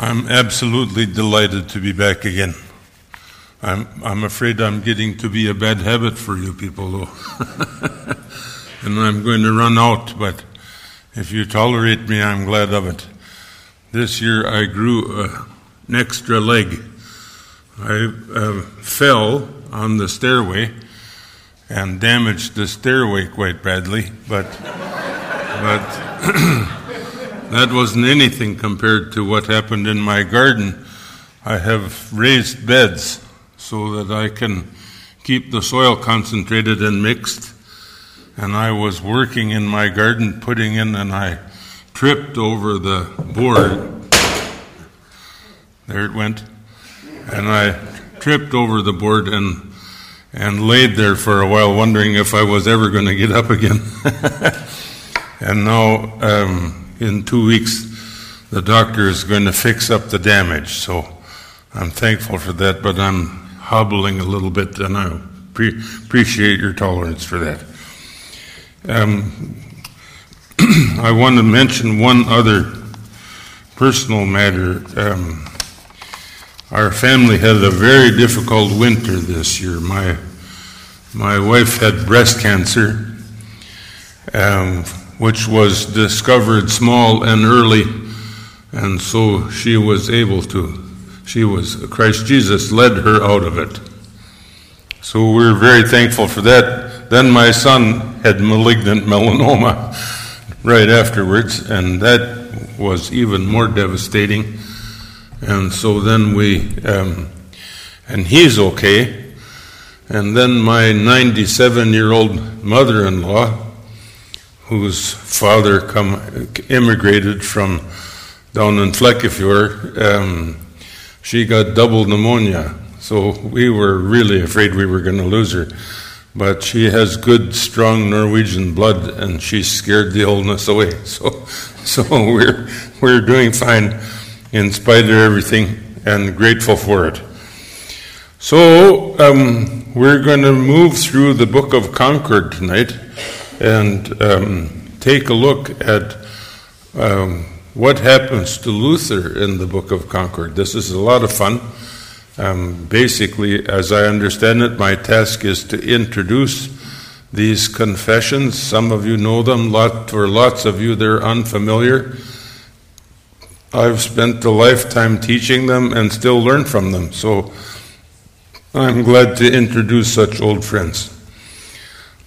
I'm absolutely delighted to be back again. I'm, I'm afraid I'm getting to be a bad habit for you people, though. and I'm going to run out, but if you tolerate me, I'm glad of it. This year I grew uh, an extra leg. I uh, fell on the stairway and damaged the stairway quite badly, but, but That wasn't anything compared to what happened in my garden. I have raised beds so that I can keep the soil concentrated and mixed. And I was working in my garden, putting in, and I tripped over the board. There it went. And I tripped over the board and and laid there for a while, wondering if I was ever going to get up again. and now um, in two weeks, the doctor is going to fix up the damage. So I'm thankful for that, but I'm hobbling a little bit, and I pre- appreciate your tolerance for that. Um, I want to mention one other personal matter. Um, our family had a very difficult winter this year. My my wife had breast cancer. Um, which was discovered small and early, and so she was able to. She was, Christ Jesus led her out of it. So we're very thankful for that. Then my son had malignant melanoma right afterwards, and that was even more devastating. And so then we, um, and he's okay. And then my 97 year old mother in law whose father come immigrated from down in Flekkefjord, um, she got double pneumonia. So we were really afraid we were going to lose her. But she has good, strong Norwegian blood, and she scared the illness away. So, so we're we're doing fine in spite of everything, and grateful for it. So um, we're going to move through the book of Concord tonight and um, take a look at um, what happens to Luther in the Book of Concord. This is a lot of fun. Um, basically, as I understand it, my task is to introduce these confessions. Some of you know them, lot, for lots of you, they're unfamiliar. I've spent a lifetime teaching them and still learn from them, so I'm glad to introduce such old friends.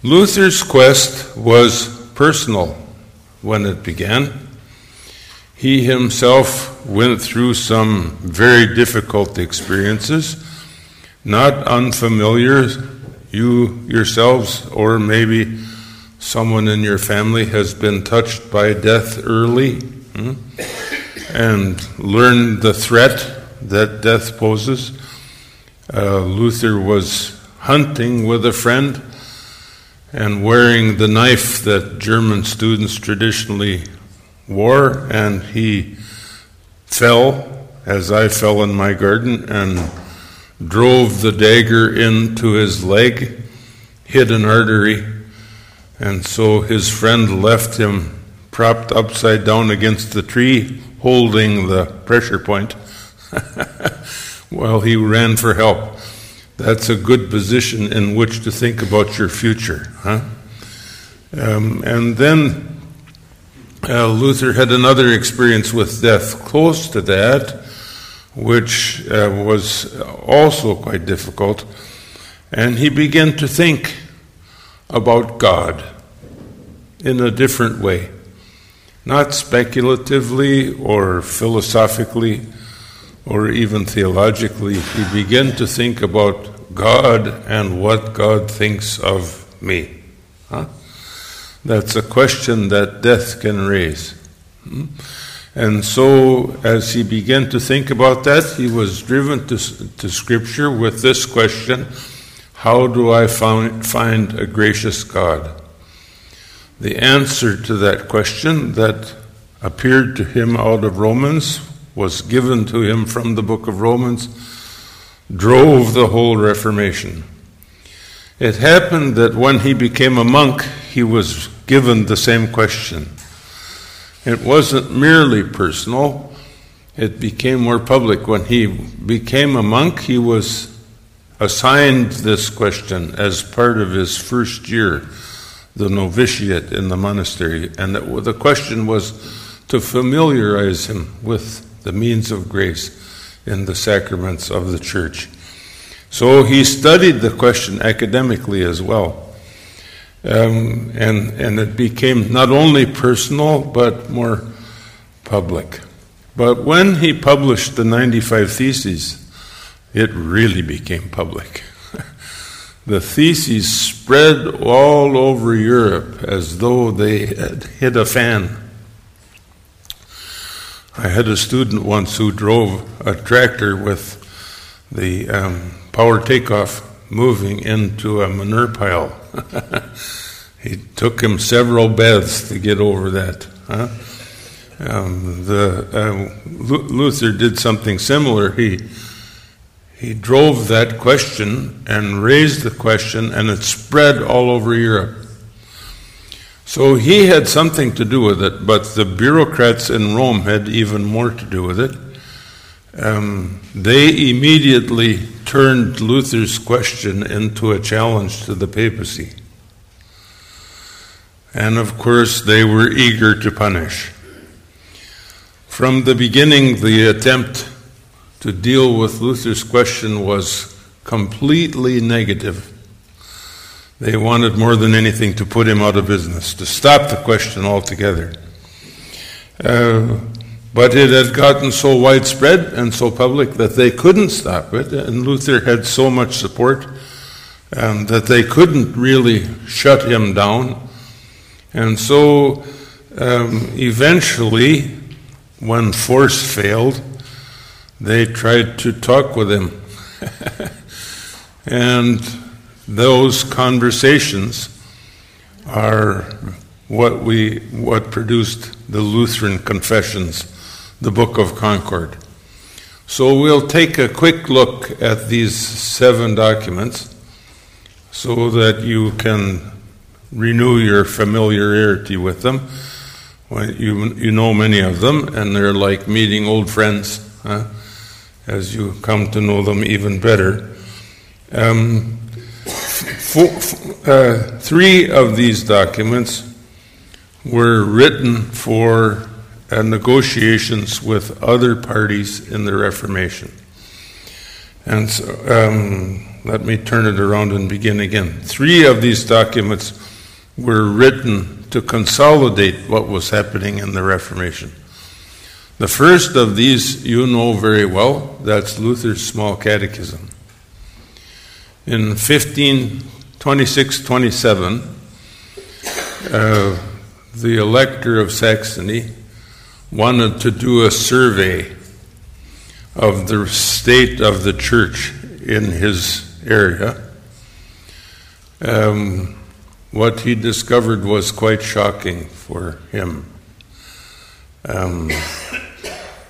Luther's quest was personal when it began. He himself went through some very difficult experiences, not unfamiliar. You yourselves, or maybe someone in your family, has been touched by death early hmm, and learned the threat that death poses. Uh, Luther was hunting with a friend and wearing the knife that German students traditionally wore, and he fell, as I fell in my garden, and drove the dagger into his leg, hit an artery, and so his friend left him propped upside down against the tree, holding the pressure point, while he ran for help. That's a good position in which to think about your future. Huh? Um, and then uh, Luther had another experience with death close to that, which uh, was also quite difficult. And he began to think about God in a different way, not speculatively or philosophically or even theologically, we begin to think about God and what God thinks of me. Huh? That's a question that death can raise. Hmm? And so, as he began to think about that, he was driven to, to Scripture with this question How do I find, find a gracious God? The answer to that question that appeared to him out of Romans was given to him from the book of Romans drove the whole Reformation. It happened that when he became a monk, he was given the same question. It wasn't merely personal, it became more public. When he became a monk, he was assigned this question as part of his first year, the novitiate in the monastery. And the question was to familiarize him with the means of grace in the sacraments of the church. So he studied the question academically as well. Um, and, and it became not only personal, but more public. But when he published the 95 Theses, it really became public. the theses spread all over Europe as though they had hit a fan. I had a student once who drove a tractor with the um, power takeoff moving into a manure pile. he took him several baths to get over that. Huh? Um, the, uh, Luther did something similar. He, he drove that question and raised the question, and it spread all over Europe. So he had something to do with it, but the bureaucrats in Rome had even more to do with it. Um, they immediately turned Luther's question into a challenge to the papacy. And of course, they were eager to punish. From the beginning, the attempt to deal with Luther's question was completely negative. They wanted more than anything to put him out of business, to stop the question altogether. Uh, but it had gotten so widespread and so public that they couldn't stop it, and Luther had so much support um, that they couldn't really shut him down. And so um, eventually, when force failed, they tried to talk with him. and those conversations are what we what produced the Lutheran confessions the Book of Concord. So we'll take a quick look at these seven documents so that you can renew your familiarity with them. Well, you, you know many of them, and they're like meeting old friends huh, as you come to know them even better. Um, four, uh, three of these documents were written for and negotiations with other parties in the Reformation. And so, um, let me turn it around and begin again. Three of these documents were written to consolidate what was happening in the Reformation. The first of these you know very well, that's Luther's Small Catechism. In 1526 27, uh, the elector of Saxony wanted to do a survey of the state of the church in his area. Um, what he discovered was quite shocking for him. Um,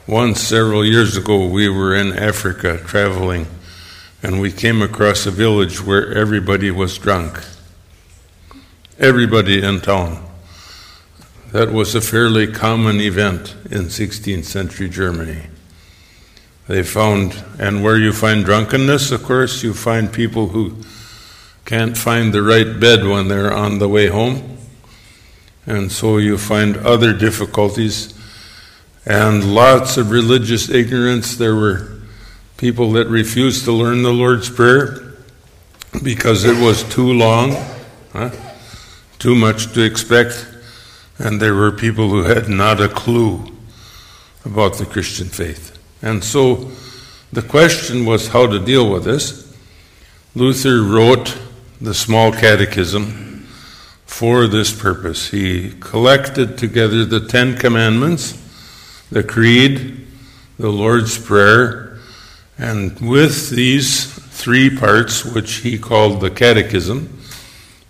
once, several years ago, we were in Africa traveling, and we came across a village where everybody was drunk. Everybody in town. That was a fairly common event in 16th century Germany. They found, and where you find drunkenness, of course, you find people who can't find the right bed when they're on the way home. And so you find other difficulties and lots of religious ignorance. There were people that refused to learn the Lord's Prayer because it was too long, huh? too much to expect and there were people who had not a clue about the Christian faith. And so the question was how to deal with this. Luther wrote the small catechism for this purpose. He collected together the Ten Commandments, the Creed, the Lord's Prayer, and with these three parts, which he called the Catechism,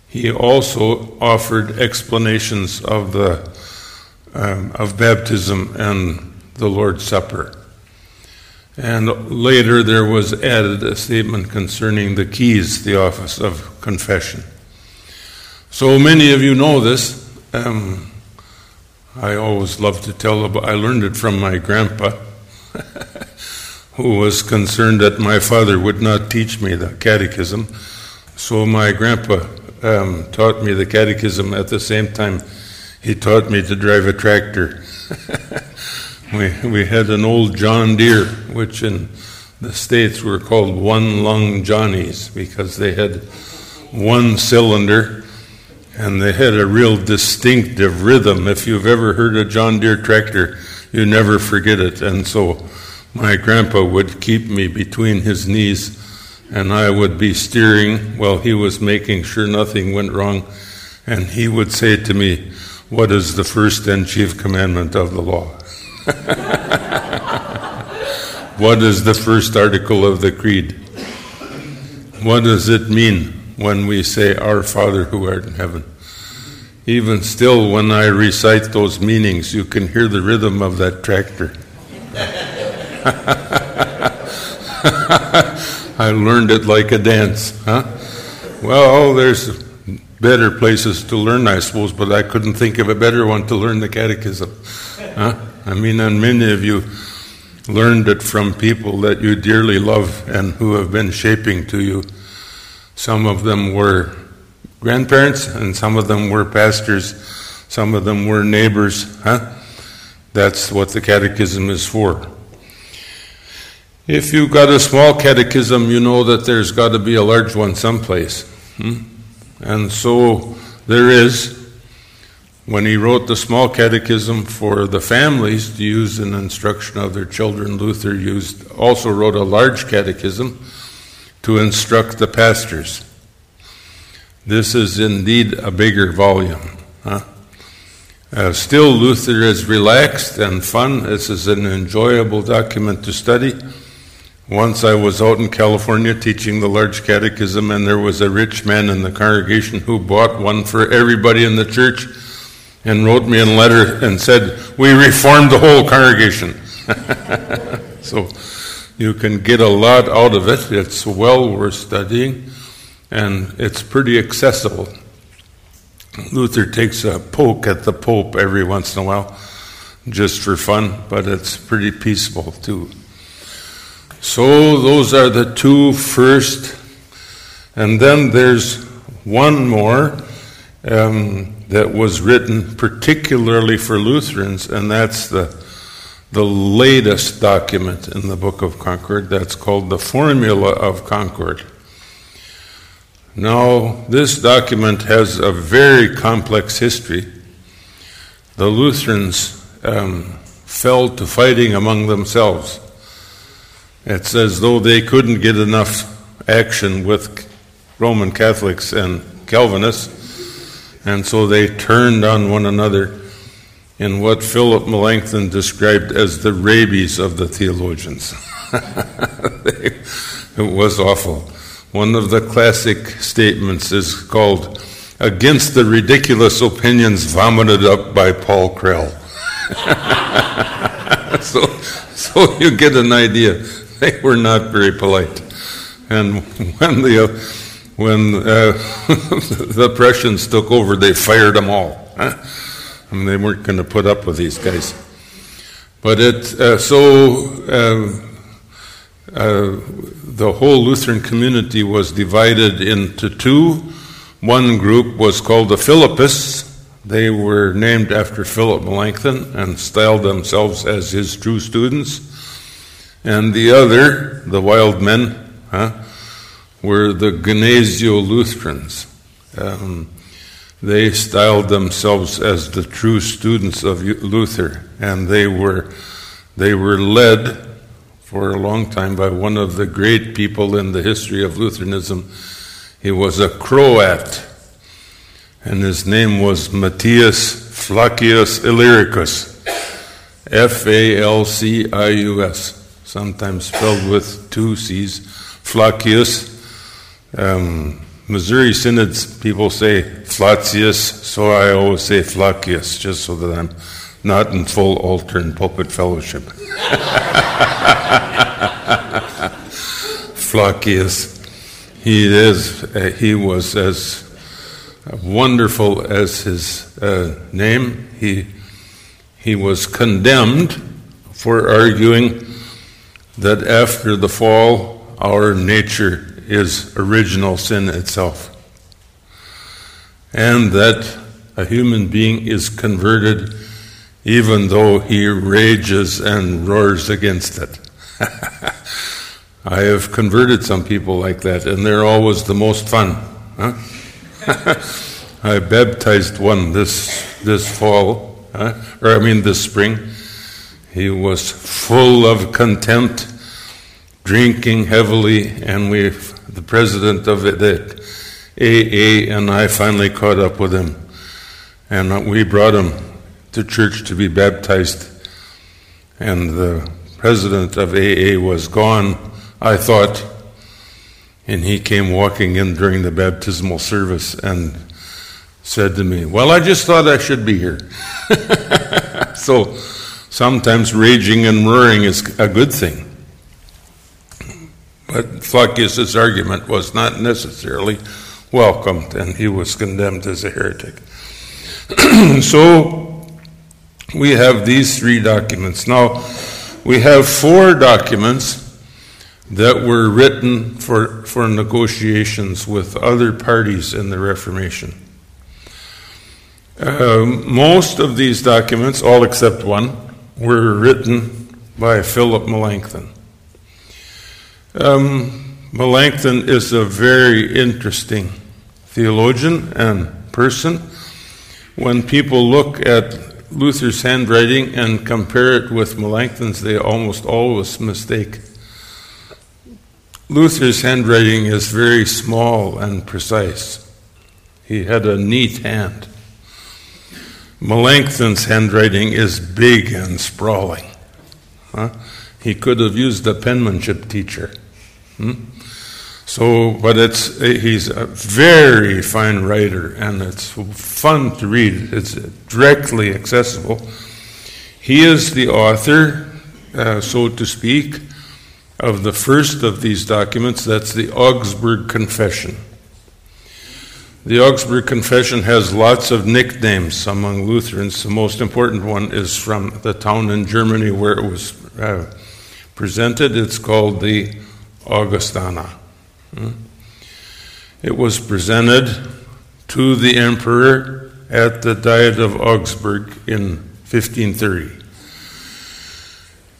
he also offered explanations of the um, of baptism and the Lord's Supper. And later there was added a statement concerning the keys, the office of confession. So many of you know this. Um, I always love to tell about. I learned it from my grandpa, who was concerned that my father would not teach me the catechism. So my grandpa um, taught me the catechism at the same time he taught me to drive a tractor. we, we had an old John Deere, which in the States were called one lung Johnnies because they had one cylinder and they had a real distinctive rhythm. If you've ever heard a John Deere tractor, you never forget it. And so my grandpa would keep me between his knees, and I would be steering while he was making sure nothing went wrong. And he would say to me, What is the first and chief commandment of the law? what is the first article of the creed? What does it mean when we say, Our Father who art in heaven? Even still, when I recite those meanings, you can hear the rhythm of that tractor. I learned it like a dance, huh? Well, there's better places to learn, I suppose, but I couldn't think of a better one to learn the catechism. Huh? I mean, and many of you learned it from people that you dearly love and who have been shaping to you. Some of them were grandparents, and some of them were pastors, some of them were neighbors. Huh? That's what the catechism is for. If you've got a small catechism, you know that there's got to be a large one someplace. Hmm? And so there is. When he wrote the small catechism for the families to use in instruction of their children, Luther used also wrote a large catechism to instruct the pastors. This is indeed a bigger volume. Huh? Uh, still, Luther is relaxed and fun. This is an enjoyable document to study. Once I was out in California teaching the large catechism, and there was a rich man in the congregation who bought one for everybody in the church and wrote me a letter and said, We reformed the whole congregation. so you can get a lot out of it. It's well worth studying, and it's pretty accessible. Luther takes a poke at the Pope every once in a while, just for fun, but it's pretty peaceful too. So those are the two first. And then there's one more um, that was written particularly for Lutherans, and that's the, the latest document in the Book of Concord. That's called the Formula of Concord. Now, this document has a very complex history. The Lutherans um, fell to fighting among themselves. It's as though they couldn't get enough action with Roman Catholics and Calvinists, and so they turned on one another in what Philip Melanchthon described as the rabies of the theologians. it was awful. One of the classic statements is called Against the Ridiculous Opinions Vomited Up by Paul Krell. so, so you get an idea they were not very polite. And when the, uh, when uh, the Prussians took over, they fired them all. Huh? I mean, they weren't going to put up with these guys. But it, uh, so uh, uh, the whole Lutheran community was divided into two. One group was called the Philippists. They were named after Philip Melanchthon and styled themselves as his true students. And the other, the wild men, huh, were the Gnesio Lutherans. Um, they styled themselves as the true students of Luther, and they were they were led for a long time by one of the great people in the history of Lutheranism. He was a Croat, and his name was Matthias Flacius Illyricus, F A L C I U S sometimes spelled with two C's, Flacius. Um, Missouri Synods people say Flatius, so I always say Flacius, just so that I'm not in full altar and pulpit fellowship. Flacius. He is. Uh, he was as wonderful as his uh, name. He he was condemned for arguing that after the fall, our nature is original sin itself. And that a human being is converted even though he rages and roars against it. I have converted some people like that, and they're always the most fun. Huh? I baptized one this this fall, huh? or I mean this spring. He was full of contempt, drinking heavily, and we, the president of the AA, and I finally caught up with him, and we brought him to church to be baptized, and the president of AA was gone. I thought, and he came walking in during the baptismal service and said to me, Well, I just thought I should be here. so sometimes raging and roaring is a good thing. But Flacius' argument was not necessarily welcomed, and he was condemned as a heretic. so we have these three documents. Now, we have four documents that were written for, for negotiations with other parties in the Reformation. Uh, most of these documents, all except one, were written by Philip Melanchthon. Um, Melanchthon is a very interesting theologian and person. When people look at Luther's handwriting and compare it with Melanchthon's, they almost always mistake Luther's handwriting is very small and precise. He had a neat hand. Melanchthon's handwriting is big and sprawling. Huh? He could have used a penmanship teacher. Hmm? So, but it's he's a very fine writer, and it's fun to read. It's directly accessible. He is the author, uh, so to speak, of the first of these documents, that's the Augsburg Confession. The Augsburg Confession has lots of nicknames among Lutherans. The most important one is from the town in Germany where it was uh, presented. It's called the Augustana. Hmm? It was presented to the emperor at the Diet of Augsburg in 1530.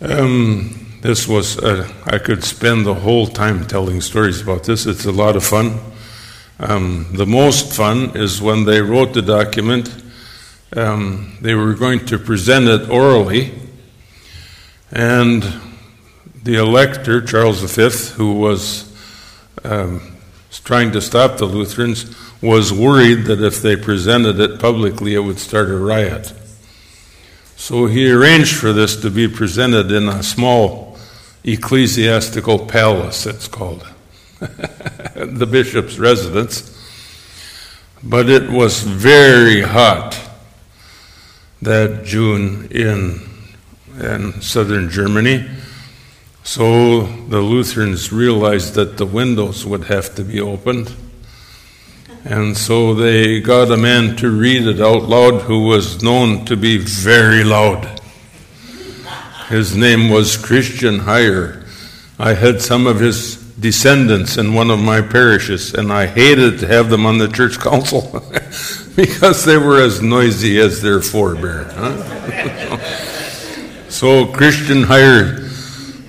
Um, this was, uh, I could spend the whole time telling stories about this. It's a lot of fun. Um, the most fun is when they wrote the document, um, they were going to present it orally, and the elector, Charles V, who was um, trying to stop the Lutherans, was worried that if they presented it publicly, it would start a riot. So he arranged for this to be presented in a small ecclesiastical palace, it's called, the bishop's residence. But it was very hot that June in, in southern Germany. So the Lutherans realized that the windows would have to be opened. And so they got a man to read it out loud who was known to be very loud. His name was Christian Heyer. I had some of his descendants in one of my parishes, and I hated to have them on the church council because they were as noisy as their forebear. Huh? so Christian Heyer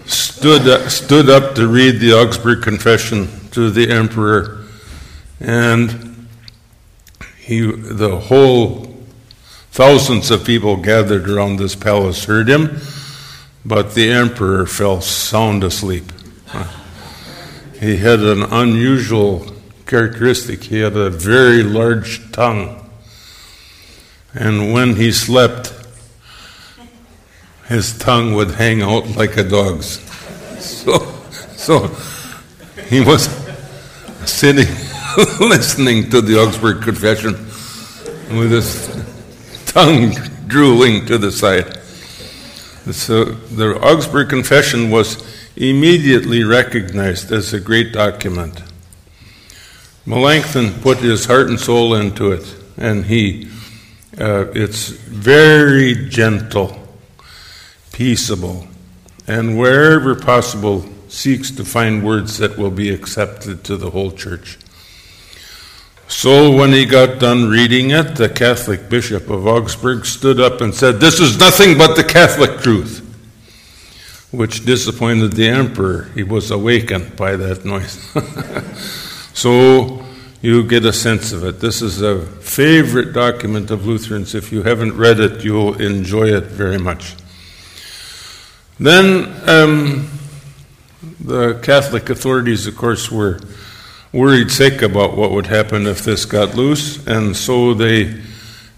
stood, stood up to read the Augsburg Confession to the emperor, and he, the whole thousands of people gathered around this palace heard him but the emperor fell sound asleep. He had an unusual characteristic. He had a very large tongue. And when he slept, his tongue would hang out like a dog's. So, so he was sitting listening to the Augsburg Confession with his tongue drooling to the side. So the Augsburg Confession was immediately recognized as a great document. Melanchthon put his heart and soul into it, and he, uh, it's very gentle, peaceable, and wherever possible seeks to find words that will be accepted to the whole church. So when he got done reading it, the Catholic Bishop of Augsburg stood up and said, This is nothing but the Catholic truth, which disappointed the emperor. He was awakened by that noise. so you get a sense of it. This is a favorite document of Lutherans. If you haven't read it, you'll enjoy it very much. Then um, the Catholic authorities, of course, were worried sick about what would happen if this got loose, and so they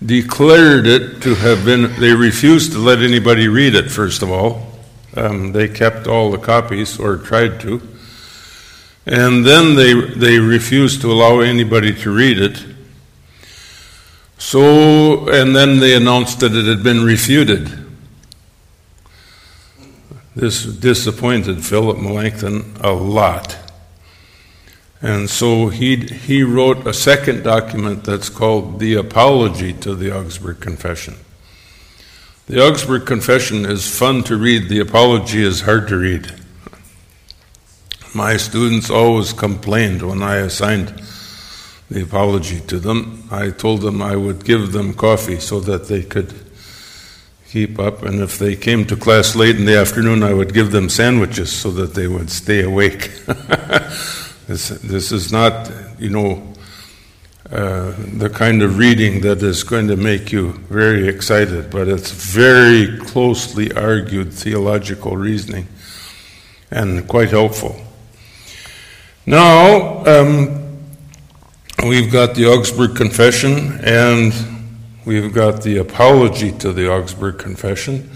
declared it to have been, they refused to let anybody read it, first of all. Um, they kept all the copies, or tried to. And then they, they refused to allow anybody to read it. So, and then they announced that it had been refuted. This disappointed Philip Melanchthon a lot. And so he, he wrote a second document that's called the Apology to the Augsburg Confession. The Augsburg Confession is fun to read, the Apology is hard to read. My students always complained when I assigned the apology to them. I told them I would give them coffee so that they could keep up, and if they came to class late in the afternoon, I would give them sandwiches so that they would stay awake. This, this is not, you know, uh, the kind of reading that is going to make you very excited, but it's very closely argued theological reasoning and quite helpful. Now, um, we've got the Augsburg Confession and we've got the apology to the Augsburg Confession.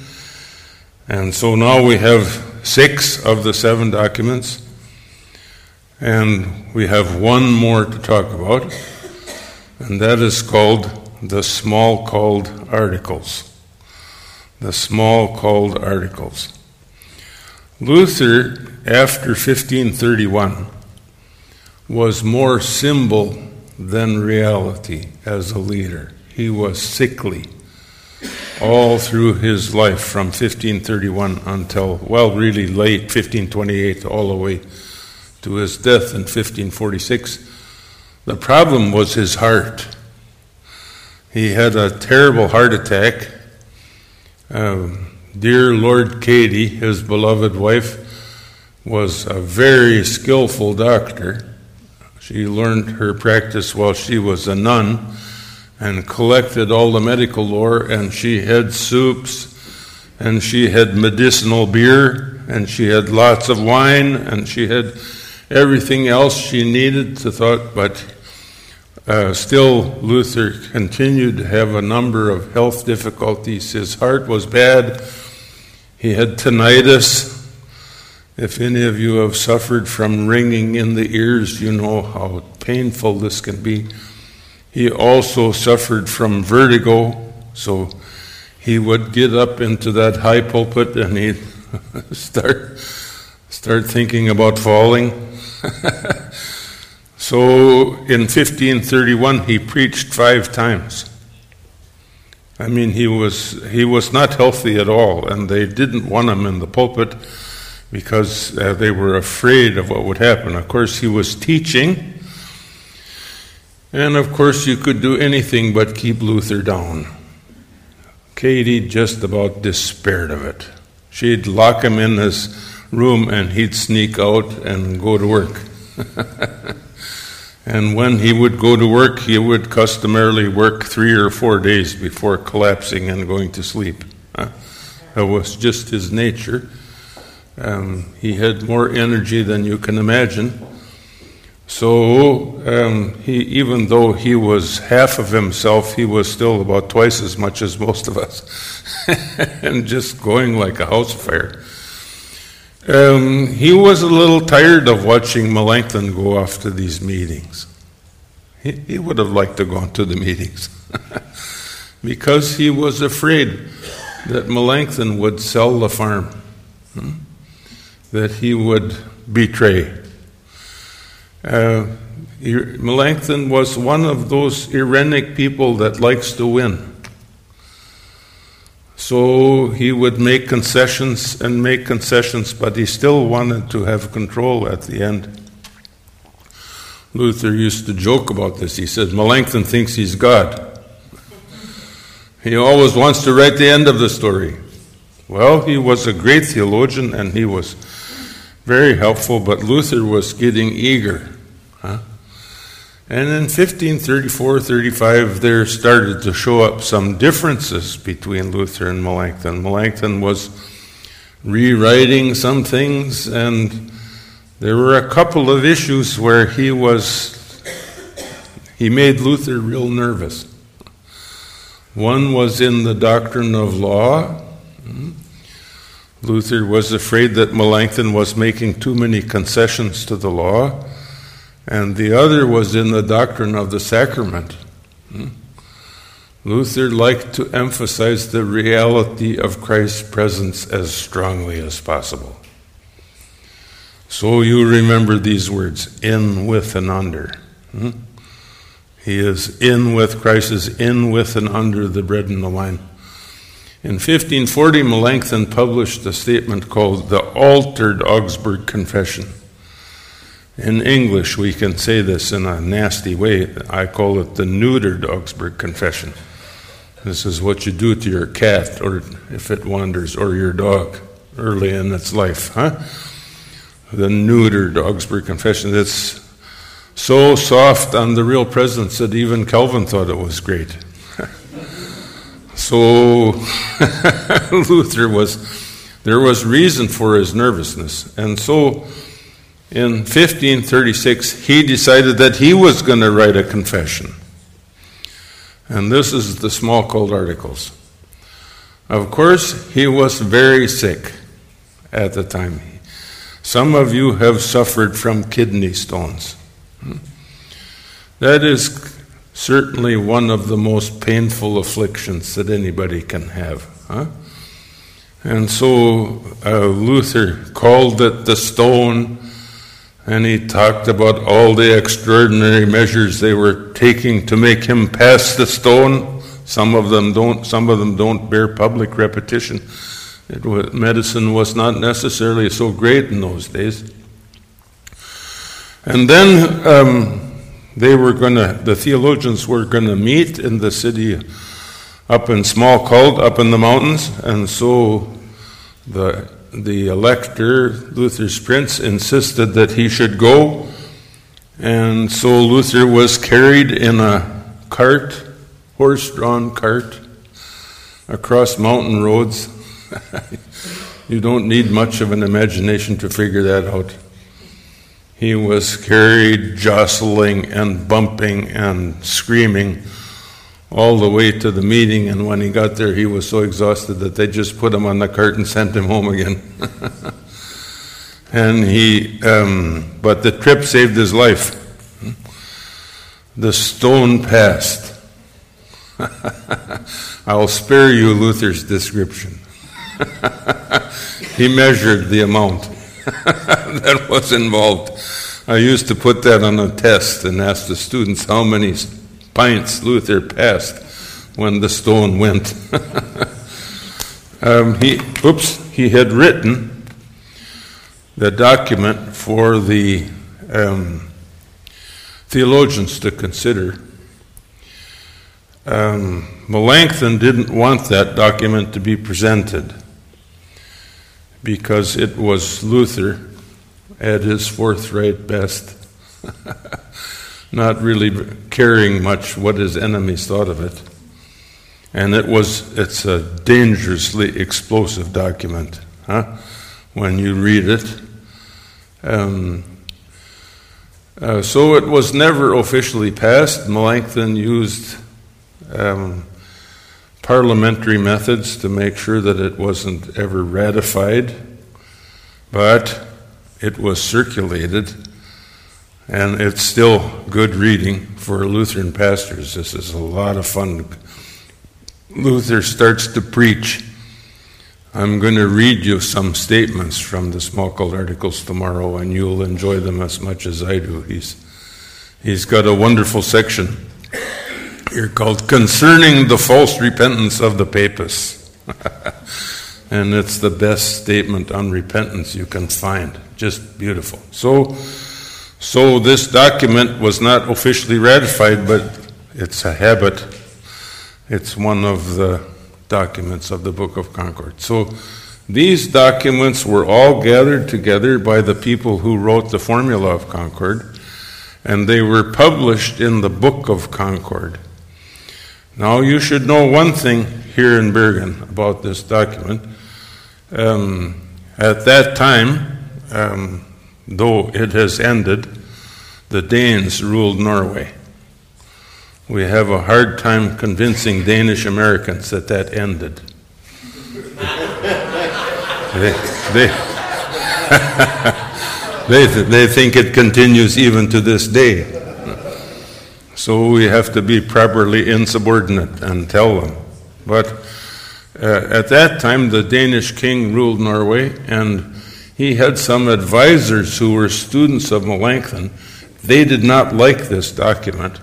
And so now we have six of the seven documents. And we have one more to talk about, and that is called the Smalcald articles. The Smalcald articles. Luther, after 1531, was more symbol than reality as a leader. He was sickly all through his life from 1531 until, well, really late, 1528, all the way to his death in 1546. The problem was his heart. He had a terrible heart attack. Um, dear Lord Katie, his beloved wife, was a very skillful doctor. She learned her practice while she was a nun and collected all the medical lore, and she had soups, and she had medicinal beer, and she had lots of wine, and she had everything else she needed to thought, but uh, still Luther continued to have a number of health difficulties. His heart was bad. He had tinnitus. If any of you have suffered from ringing in the ears, you know how painful this can be. He also suffered from vertigo, so he would get up into that high pulpit and he'd start start thinking about falling. so in 1531, he preached five times. I mean, he was, he was not healthy at all, and they didn't want him in the pulpit because uh, they were afraid of what would happen. Of course, he was teaching, and of course, you could do anything but keep Luther down. Katie just about despaired of it. She'd lock him in his room and he'd sneak out and go to work. and when he would go to work, he would customarily work three or four days before collapsing and going to sleep. That was just his nature. Um, he had more energy than you can imagine. So, um, he, even though he was half of himself, he was still about twice as much as most of us, and just going like a house fire. Um, he was a little tired of watching Melanchthon go off to these meetings. He, he would have liked to go to the meetings because he was afraid that Melanchthon would sell the farm, hmm? that he would betray. Uh, Melanchthon was one of those Irenic people that likes to win. So he would make concessions and make concessions, but he still wanted to have control at the end. Luther used to joke about this. He said, Melanchthon thinks he's God. He always wants to write the end of the story. Well, he was a great theologian and he was very helpful, but Luther was getting eager. Huh? And in 1534 35, there started to show up some differences between Luther and Melanchthon. Melanchthon was rewriting some things, and there were a couple of issues where he was, he made Luther real nervous. One was in the doctrine of law. Luther was afraid that Melanchthon was making too many concessions to the law and the other was in the doctrine of the sacrament. Hmm? Luther liked to emphasize the reality of Christ's presence as strongly as possible. So you remember these words in, with, and under. Hmm? He is in with, Christ is in, with, and under the bread and the wine. In 1540, Melanchthon published a statement called the Altered Augsburg Confession. In English, we can say this in a nasty way. I call it the neutered Augsburg Confession. This is what you do to your cat, or if it wanders, or your dog early in its life, huh? The neutered Augsburg Confession. It's so soft on the real presence that even Calvin thought it was great. so Luther was, there was reason for his nervousness. And so in 1536, he decided that he was going to write a confession. And this is the Smalcald Articles. Of course, he was very sick at the time. Some of you have suffered from kidney stones. That is certainly one of the most painful afflictions that anybody can have. Huh? And so uh, Luther called it the stone and he talked about all the extraordinary measures they were taking to make him pass the stone. Some of them don't. Some of them don't bear public repetition. Medicine was not necessarily so great in those days. And then um, they were going to. The theologians were going to meet in the city up in Smalcald, up in the mountains, and so the the elector, Luther's prince, insisted that he should go. And so Luther was carried in a cart, horse drawn cart, across mountain roads. you don't need much of an imagination to figure that out. He was carried jostling and bumping and screaming all the way to the meeting, and when he got there, he was so exhausted that they just put him on the cart and sent him home again. and he, um, but the trip saved his life. The stone passed. I'll spare you Luther's description. he measured the amount that was involved. I used to put that on a test and ask the students how many pints Luther passed when the stone went. um, he, oops, he had written the document for the um, theologians to consider. Um, Melanchthon didn't want that document to be presented because it was Luther at his forthright best. not really caring much what his enemies thought of it. And it was, it's a dangerously explosive document, huh? When you read it. Um, uh, so it was never officially passed. Melanchthon used um, parliamentary methods to make sure that it wasn't ever ratified, but it was circulated and it's still good reading for Lutheran pastors. This is a lot of fun. Luther starts to preach. I'm going to read you some statements from the Smalcald articles tomorrow, and you'll enjoy them as much as I do. He's, he's got a wonderful section here called Concerning the False Repentance of the Papists. and it's the best statement on repentance you can find. Just beautiful. So, so this document was not officially ratified, but it's a habit. It's one of the documents of the Book of Concord. So these documents were all gathered together by the people who wrote the Formula of Concord, and they were published in the Book of Concord. Now, you should know one thing here in Bergen about this document. Um, at that time, um, though it has ended, the Danes ruled Norway. We have a hard time convincing Danish Americans that that ended. they, they, they, they think it continues even to this day. So we have to be properly insubordinate and tell them. But uh, at that time, the Danish king ruled Norway, and he had some advisors who were students of Melanchthon. They did not like this document,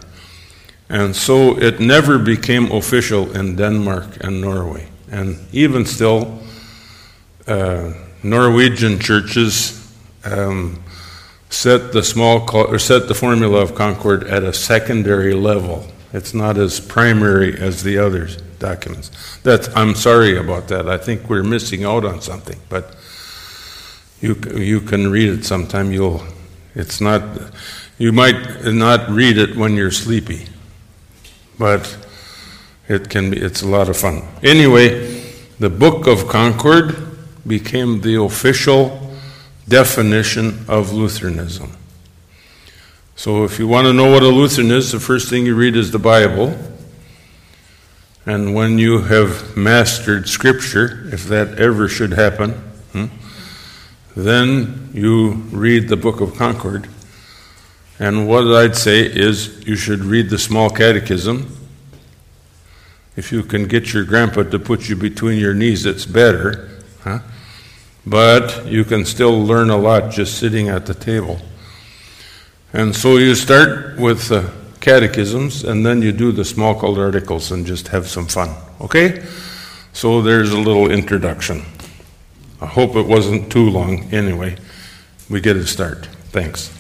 and so it never became official in Denmark and Norway. And even still, uh, Norwegian churches um, set the small or set the formula of Concord at a secondary level. It's not as primary as the other documents. That's, I'm sorry about that. I think we're missing out on something, but you you can read it sometime. You'll it's not you might not read it when you're sleepy, but it can be it's a lot of fun. Anyway, the Book of Concord became the official definition of Lutheranism. So, if you want to know what a Lutheran is, the first thing you read is the Bible. And when you have mastered Scripture, if that ever should happen, then you read the Book of Concord. And what I'd say is you should read the Small Catechism. If you can get your grandpa to put you between your knees, it's better. Huh? but you can still learn a lot just sitting at the table. And so you start with the catechisms, and then you do the Smalcald Articles and just have some fun. Okay? So there's a little introduction. I hope it wasn't too long. Anyway, we get a start. Thanks.